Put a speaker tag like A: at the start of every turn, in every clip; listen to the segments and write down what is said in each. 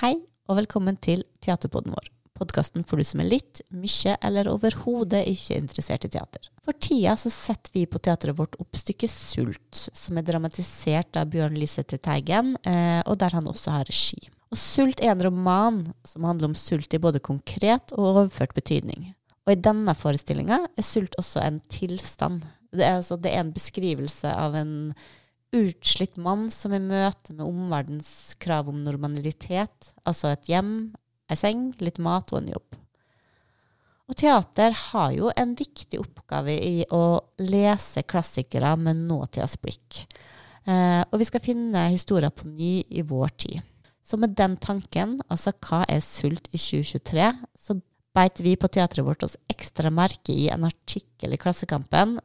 A: Hei, og velkommen til Teaterpodden vår. Podkasten for du som er litt, mye eller overhodet ikke interessert i teater. For tida så setter vi på teatret vårt opp stykket Sult, som er dramatisert av Bjørn Lisæter Teigen, eh, og der han også har regi. Og Sult er en roman som handler om sult i både konkret og overført betydning. Og i denne forestillinga er sult også en tilstand. Det er, altså, det er en beskrivelse av en utslitt mann som i møte med omverdens krav om normalitet, altså et hjem, ei seng, litt mat og en jobb. Og teater har jo en viktig oppgave i å lese klassikere med nåtidas blikk. Eh, og vi skal finne historier på ny i vår tid. Så med den tanken, altså hva er sult i 2023, så beit vi på teatret vårt oss ekstra merke i en artikkel i Klassekampen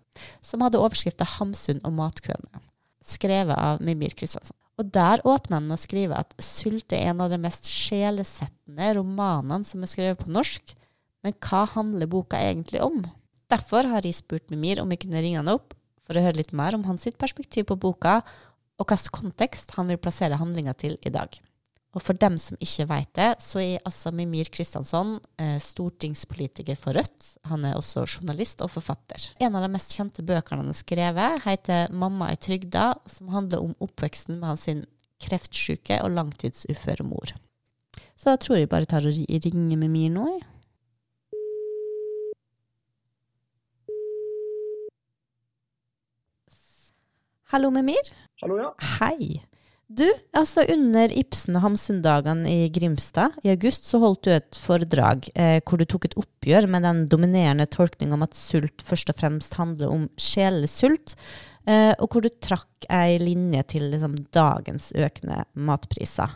A: som hadde overskrifta 'Hamsun og matkøene' skrevet av Mimir Kristiansson. Og der åpner han med å skrive at 'Sult' er en av de mest sjelesettende romanene som er skrevet på norsk. Men hva handler boka egentlig om? Derfor har jeg spurt Mimir om vi kunne ringe han opp for å høre litt mer om hans perspektiv på boka, og hvilken kontekst han vil plassere handlinga til i dag. Og for dem som ikke vet det, så er altså Mimir Kristiansson eh, stortingspolitiker for Rødt. Han er også journalist og forfatter. En av de mest kjente bøkene han har skrevet, heter 'Mamma er trygda', som handler om oppveksten med hans kreftsyke og langtidsuføre mor. Så da tror jeg bare tar og ringer Mimir nå, jeg. Hallo, Mimir.
B: Hallo, ja.
A: Hei. Du, altså under Ibsen og Hamsun-dagene i Grimstad i august så holdt du et foredrag eh, hvor du tok et oppgjør med den dominerende tolkning om at sult først og fremst handler om sjelesult, eh, og hvor du trakk ei linje til liksom, dagens økende matpriser.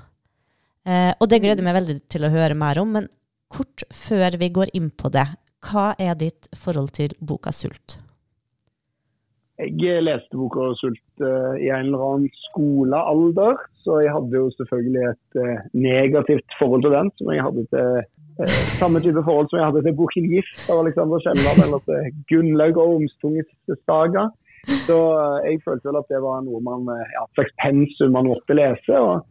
A: Eh, og det gleder jeg meg veldig til å høre mer om, men kort før vi går inn på det, hva er ditt forhold til boka Sult?
B: Jeg leste boka 'Sult' uh, i en eller annen skolealder, så jeg hadde jo selvfølgelig et uh, negativt forhold til den. som jeg hadde til uh, Samme type forhold som jeg hadde til boken 'Gift' av Alexander Kielland, eller til Gunnlaug Ormstunges saga. Så jeg følte vel at det var noe man, ja, et slags pensum man måtte lese. og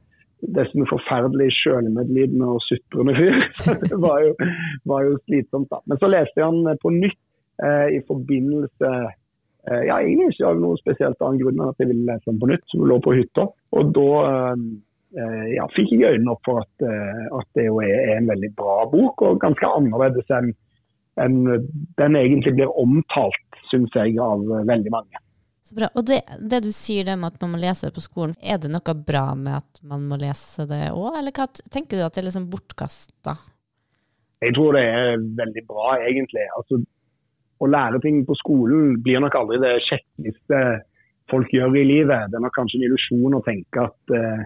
B: Dessuten forferdelig sjølmedlidende og sutrende fyr. det var jo, var jo, slitsomt, da. Men så leste jeg han på nytt i forbindelse Eh, ja, egentlig ikke av noen spesielt annen grunn enn at jeg ville lese den på nytt, som lå på hytta. Og da eh, ja, fikk jeg øynene opp for at, eh, at det jo er en veldig bra bok, og ganske annerledes enn en, den egentlig blir omtalt, syns jeg, av veldig mange.
A: Så bra. Og det, det, du sier det med at man må lese det på skolen, er det noe bra med at man må lese det òg, eller hva tenker du at det er liksom bortkasta?
B: Jeg tror det er veldig bra, egentlig. Altså, å lære ting på skolen blir nok aldri det kjekkeste folk gjør i livet. Det er nok kanskje en illusjon å tenke at eh,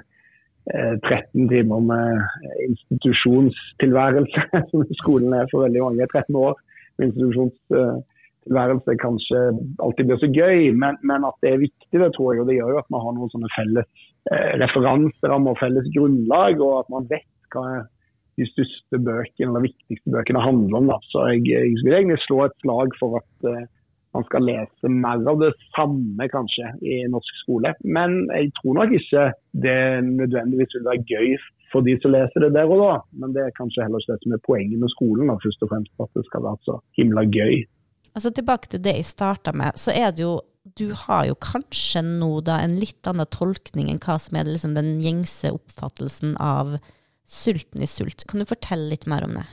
B: 13 eh, timer med institusjonstilværelse, som skolen er for veldig mange, 13 år med institusjonstilværelse kanskje alltid blir så gøy, men, men, at det er viktig, det tror jeg. Og det gjør jo at man har noen sånne felles eh, referanser og felles grunnlag, og at man vet hva de største bøkene eller viktigste bøkene handler om. Da. Så jeg, jeg, vil egentlig slå et slag for at uh, man skal lese mer av det samme kanskje i norsk skole. Men jeg tror nok ikke det nødvendigvis vil være gøy for de som leser det der og da. Men det er kanskje heller ikke det som er poenget med skolen, da, først og fremst at det skal være så himla gøy.
A: Altså Tilbake til det jeg starta med, så er det jo du har jo kanskje nå da en litt annen tolkning enn hva som er liksom den gjengse oppfattelsen av Sulten i sult. Kan du fortelle litt mer om det?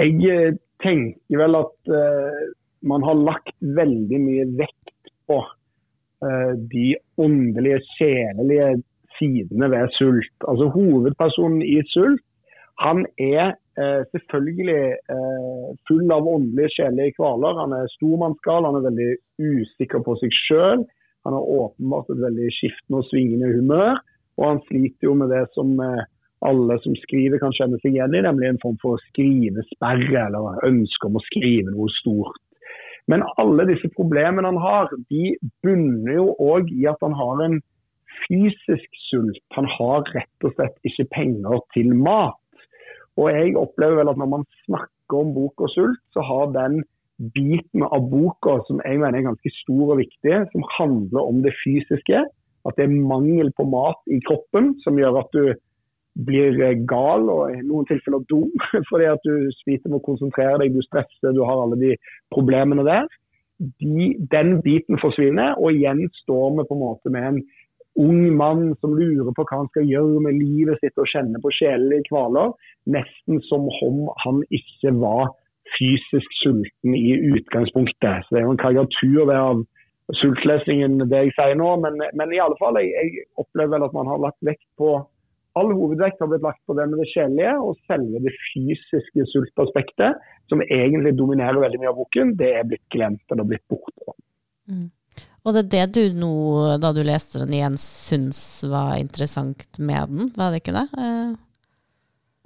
B: Jeg eh, tenker vel at uh, man har lagt veldig mye vekt på uh, de åndelige, sjelelige sidene ved sult. Altså Hovedpersonen i sult han er uh, selvfølgelig full av åndelige, sjelelige kvaler. Han er stormannsgal, han er veldig usikker på seg sjøl. Han har åpenbart et veldig skiftende og svingende humør. Og han sliter jo med det som alle som skriver kan kjenne seg igjen i, nemlig en form for skrivesperre eller ønske om å skrive noe stort. Men alle disse problemene han har, de bunner jo òg i at han har en fysisk sult. Han har rett og slett ikke penger til mat. Og jeg opplever vel at når man snakker om bok og sult, så har den biten av boka som jeg mener er ganske stor og viktig, som handler om det fysiske, at det er mangel på mat i kroppen som gjør at du blir gal og i noen tilfeller dum fordi at du sliter med å konsentrere deg, du stresser, du har alle de problemene der. De, den biten forsvinner, og igjen står vi på en måte med en ung mann som lurer på hva han skal gjøre med livet sitt og kjenner på sjelelige kvaler. Nesten som om han ikke var fysisk sulten i utgangspunktet. Så Det er jo en karikatur av sultlesningen, det jeg sier nå, men, men i alle fall, jeg, jeg opplever vel at man har lagt vekt på All hovedvekt har blitt lagt på det med det sjelelige, og selve det fysiske sultaspektet, som egentlig dominerer veldig mye av boken, det er blitt glemt eller blitt borte.
A: Mm. Og det er det du nå, da du leste den igjen, syns var interessant med den, var det ikke det? Eh.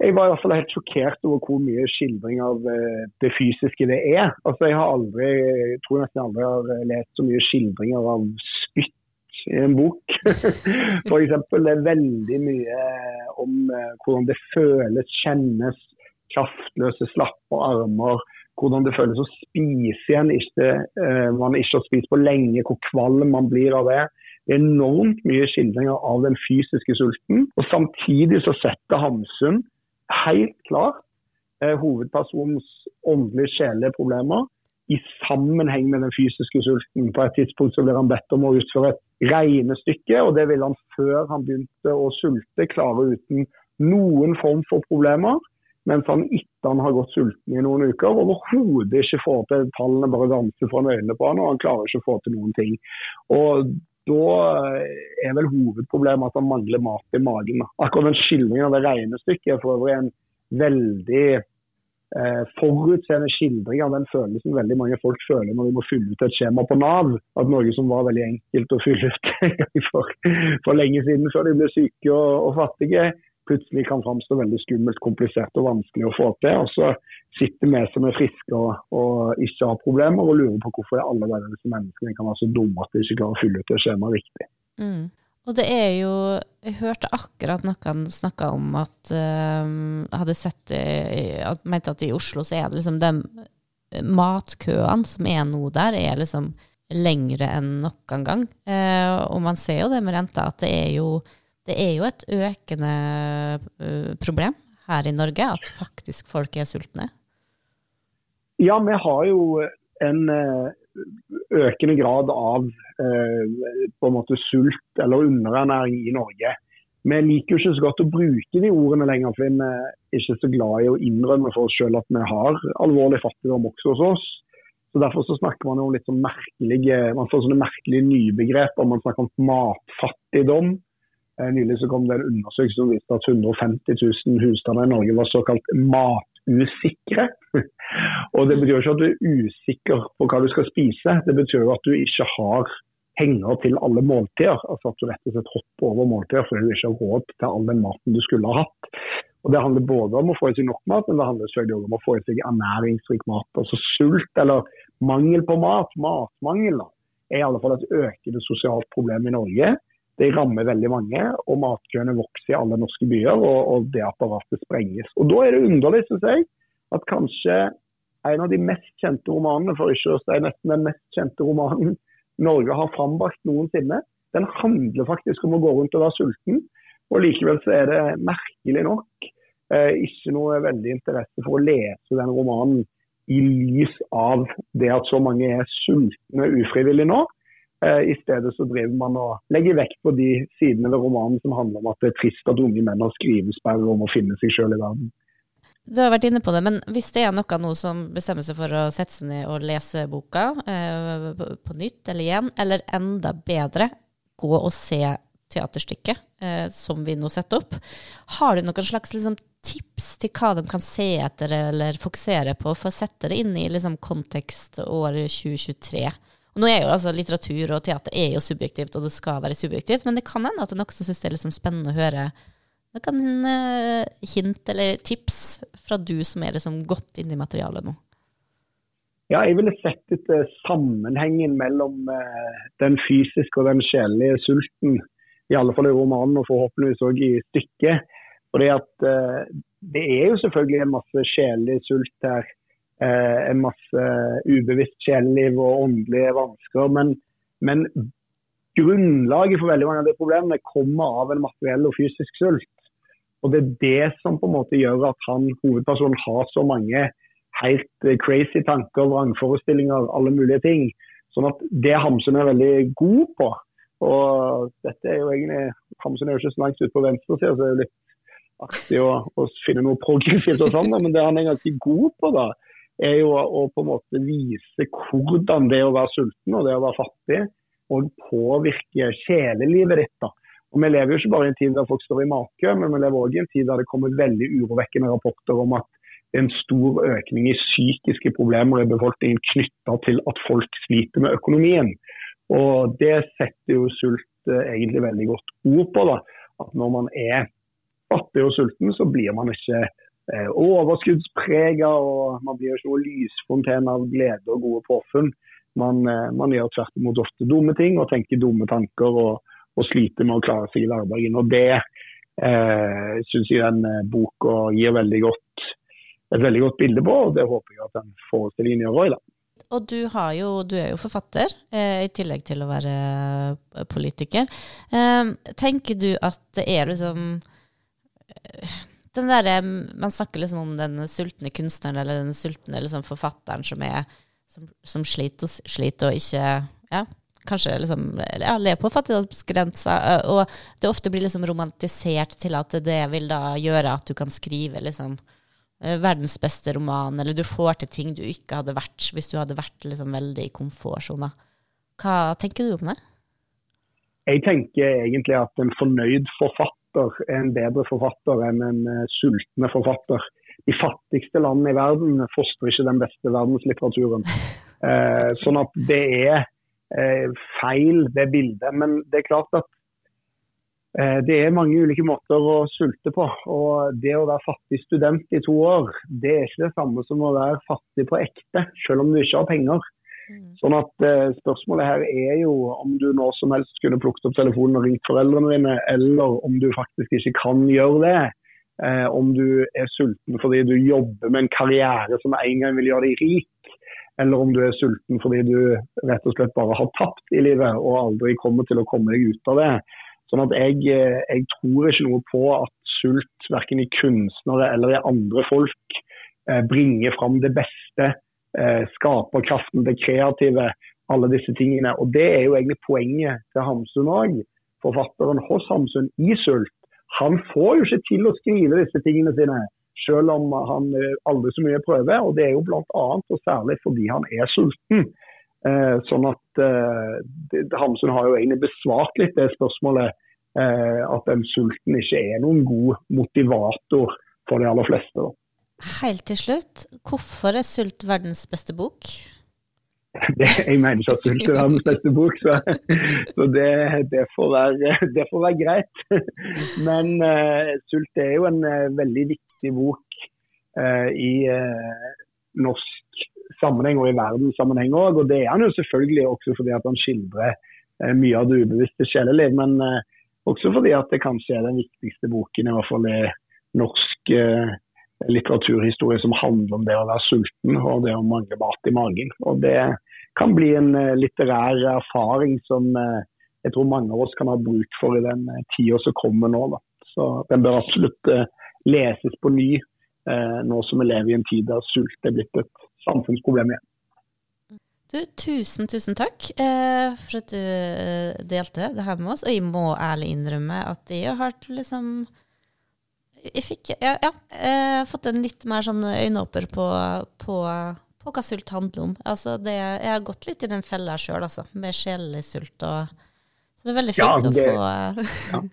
B: Jeg var i hvert fall helt sjokkert over hvor mye skildring av eh, det fysiske det er. Altså, jeg har aldri, jeg tror nesten aldri har lest så mye skildringer av i en bok. F.eks. det er veldig mye om eh, hvordan det føles, kjennes, kraftløse, slappe armer. Hvordan det føles å spise igjen ikke, uh, man ikke har spist på lenge, hvor kvalm man blir av det. Det er enormt mye skildringer av den fysiske sulten. Og Samtidig så setter Hamsun helt klart uh, hovedpersonens åndelige, sjeleproblemer problemer i sammenheng med den fysiske sulten. På et tidspunkt så blir han bedt om å utføre et regnestykke, og det ville han før han begynte å sulte klare uten noen form for problemer. Mens han etter han har gått sulten i noen uker, overhodet ikke får til tallene bare danser foran øynene på han, og han klarer ikke å få til noen ting. Og da er vel hovedproblemet at han mangler mat i magen. Akkurat den skildringen av det regnestykket er for øvrig en veldig eh, forutseende skildring av den følelsen veldig mange folk føler når de må fylle ut et skjema på Nav. At noe som var veldig enkelt å fylle ut for, for, lenge siden, før de ble syke og, og, fattige, plutselig kan framstå veldig skummelt, komplisert og vanskelig å få til. Og så sitter vi som er friske og, og, ikke har problemer, og lurer på hvorfor alle disse menneskene kan være så dumme at de ikke klarer å fylle ut et skjema riktig.
A: Mm. Og det er jo Jeg hørte akkurat noen snakke om at uh, hadde sett at, Mente at i Oslo så er det liksom de matkøene som er nå der, er liksom lengre enn noen gang. Uh, og man ser jo det med renta, at det er jo, det er jo et økende uh, problem her i Norge at faktisk folk er sultne.
B: Ja, vi har jo en økende grad av eh, på en måte sult eller underernæring i Norge. Vi liker jo ikke så godt å bruke de ordene lenger, for vi er ikke så glad i å innrømme for oss selv at vi har alvorlig fattigdom også hos oss. Så Derfor så snakker man om litt sånn merkelige man får sånne merkelige nybegreper. Man snakker om matfattigdom. Eh, nylig så kom det en undersøkelse som viste at 150 000 husstander i Norge var såkalt mat usikre. Og Det betyr jo ikke at du er usikker på hva du skal spise, det betyr jo at du ikke har penger til alle måltider. Altså at du rett og slett hopper over måltider fordi du ikke har råd til all den maten du skulle ha hatt. Og Det handler både om å få i seg nok mat, men det handler selvfølgelig også om å få i seg ernæringsrik mat. Altså Sult eller mangel på mat, matmangel, da, er i alle fall et økende sosialt problem i Norge. Det rammer veldig mange, og matkøene vokser i alle norske byer. Og, og det apparatet sprenges. Og Da er det underlig, syns jeg, at kanskje en av de mest kjente romanene, for ikke å si nesten den mest kjente romanen Norge har frambrakt noensinne, den handler faktisk om å gå rundt og være sulten. Og likevel så er det merkelig nok eh, ikke noe veldig interesse for å lese den romanen i lys av det at så mange er sultne ufrivillig nå. Eh, I stedet så driver man og legger vekt på de sidene ved romanen som handler om at det er trist at unge menn har skrivesperre om å finne seg sjøl i verden.
A: Du har vært inne på det, men hvis det er noe nå som bestemmer seg for å sette seg ned og lese boka eh, på nytt eller igjen, eller enda bedre, gå og se teaterstykket eh, som vi nå setter opp, har du noen slags liksom, tips til hva de kan se etter eller fokusere på for å sette det inn i liksom, kontekst året 2023? Og nå er jo altså Litteratur og teater er jo subjektivt, og det skal være subjektivt, men det kan hende at det er noen som syns det er liksom spennende å høre noen uh, hint eller tips fra du som er liksom godt inne i materialet nå.
B: Ja, jeg ville sett etter sammenhengen mellom uh, den fysiske og den sjelelige sulten. I alle fall i romanen, og forhåpentligvis òg i stykket. Fordi at uh, Det er jo selvfølgelig en masse sjelelig sult her eh, en masse ubevisst sjeleliv og åndelige vansker. Men, men, grunnlaget for veldig mange av de problemene kommer av en materiell og fysisk sult. Og Det er det som på en måte gjør at han, hovedpersonen har så mange helt eh, crazy tanker, vrangforestillinger, alle mulige ting. Sånn at Det Hamsun er veldig god på, og dette er jo egentlig, Hamsun er jo ikke så langt ute på venstresida, så det er jo litt artig å, å, finne noe progressivt og sånn, men det han er ganske god på, da, er jo å på en måte vise hvordan det å være sulten og det å være fattig og påvirker sjelelivet ditt. da. Og Vi lever jo ikke bare i en tid der folk står i matkø, men vi lever også i en tid der det kommer veldig urovekkende rapporter om at det er en stor økning i psykiske problemer i befolkningen knytta til at folk sliter med økonomien. Og Det setter jo sult eh, egentlig veldig godt ord på. da, At når man er fattig og sulten, så blir man ikke eh, overskuddsprega og man blir ikke noe lysfontene av glede og gode påfunn. Man, eh, man, gjør tvert imot ofte dumme ting og tenker dumme tanker og, og sliter med å klare seg i hverdagen. Og Det eh, syns jeg den eh, boka gir veldig godt, et veldig godt bilde på, og det håper jeg at den forestillingen gjør òg.
C: Og du, jo, du, er jo forfatter, eh, i tillegg til å være eh, politiker. Eh, tenker du at det er liksom den der, Man snakker liksom om den sultne kunstneren eller den sultne liksom forfatteren som, er, som, som sliter, og, sliter, og ikke ja, kanskje liksom, ja, lever på fattigdomsgrensa. Og det ofte blir liksom romantisert til at det vil da gjøre at du kan skrive liksom verdens beste roman, eller du får til ting du ikke hadde vært hvis du hadde vært liksom veldig i komfortsona. Hva tenker du om det?
B: Jeg tenker egentlig at en fornøyd forfatter forfatter er en bedre forfatter enn en uh, sultne forfatter. De fattigste landene i verden fostrer ikke den beste verdenslitteraturen. Uh, sånn at det er uh, feil, det bildet. Men det er klart at det er mange ulike måter å sulte på. Og det å være fattig student i to år, det er ikke det samme som å være fattig på ekte, selv om du ikke har penger. Mm. Sånn at eh, Spørsmålet her er jo om du når som helst kunne plukket opp telefonen og ringt foreldrene dine, eller om du faktisk ikke kan gjøre det. Eh, om du er sulten fordi du jobber med en karriere som en gang vil gjøre deg rik, eller om du er sulten fordi du rett og slett bare har tapt i livet og aldri kommer til å komme deg ut av det. Sånn at jeg, eh, jeg tror ikke noe på at sult verken i kunstnere eller i andre folk eh, bringer fram det beste eh, skaperkraften, det kreative, alle disse tingene. Og Det er jo egentlig poenget til Hamsun òg. Forfatteren hos Hamsun i Sult. Han får jo ikke til å skrive disse tingene sine, selv om han eh, aldri så mye prøver. Og det er jo bl.a. og særlig fordi han er sulten. Eh, sånn at eh, Hamsun har jo egentlig besvart litt det spørsmålet eh, at den sulten ikke er noen god motivator for de aller fleste. da.
C: Helt til slutt, hvorfor er Sult verdens beste bok?
B: Det, jeg mener ikke at Sult er verdens beste bok, så, så det, det, får være, det, får være, greit. Men uh, Sult er jo en uh, veldig viktig bok uh, i norsk sammenheng og i verdenssammenheng òg. Og det er han jo selvfølgelig også fordi at han skildrer mye av det ubevisste sjeleliv. Men også fordi at det kanskje er den viktigste boken, i hvert fall i norsk litteraturhistorie som handler om det å være sulten og det å mangle mat i magen. Og Det kan bli en eh, litterær erfaring som eh, jeg tror mange av oss kan ha bruk for i den eh, tida som kommer nå. Da. Så Den bør absolutt leses på ny nå som vi lever i en tid der sult er blitt et samfunnsproblem igjen.
C: Du, tusen, tusen takk eh, for at du delte det her med oss. Og jeg må ærlig innrømme at jeg har hørt liksom jeg fikk ja, ja, jeg har fått en litt mer sånn øyenåper på, på, på, hva sult handler om. Altså det, jeg har gått litt i den fella sjøl, altså, med sjelelig sult. Og, så det er veldig fint ja, det, å få ja.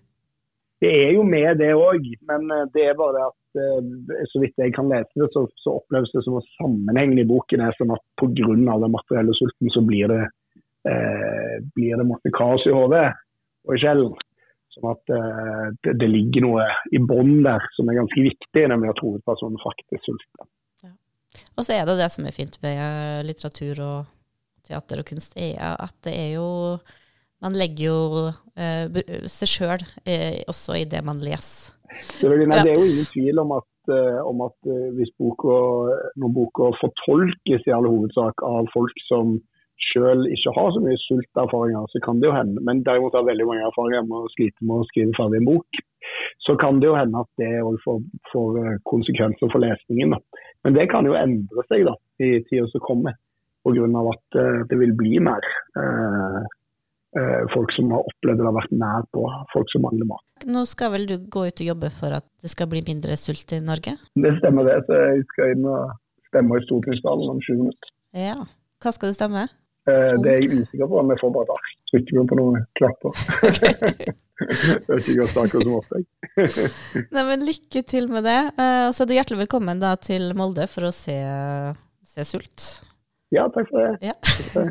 B: Det er jo med det òg, men eh, det er bare at eh, så vidt jeg kan lese det, så, så oppleves det som at sammenhengen i boken er sånn at pga. den materielle sulten så blir det, eh, blir det masse kaos i hodet og i sjelen. Sånn at uh, det, det, ligger noe i bånn der som er ganske viktig, nemlig at hovedpersonen faktisk sulter. Ja.
C: Og så er det det som er fint med eh, litteratur og teater og kunst, er at det er jo Man legger jo uh, seg sjøl uh, også i det man leser.
B: Det er, nei, det er jo ingen tvil om at, om at hvis boka, når boka fortolkes i all hovedsak av folk som sjøl ikke har så mye sulterfaringer, så kan det jo hende. Men derimot har veldig mange erfaringer med å slite med å skrive ferdig en bok. så kan det jo hende at det òg får, får, eh, konsekvenser for lesningen. Da. Men det kan jo endre seg da, i tida som kommer, pga. at uh, det vil bli mer uh, uh, folk som har opplevd det har vært nær på, folk som mangler mat.
C: Nå skal vel du gå ut og jobbe for at det skal bli mindre sult i Norge?
B: Det stemmer det, så jeg skal inn og stemme i stortingssalen om 20 minutter.
C: Ja. Hva skal du stemme?
B: Det er jeg usikker på, men jeg får bare et ark. Trykker på noen klapper. det er ikke godt snakker som opplegg.
C: Nei, men lykke til med det. Og så er du hjertelig velkommen da, til Molde for å se, se Sult.
B: Ja, takk for det.
C: Ja.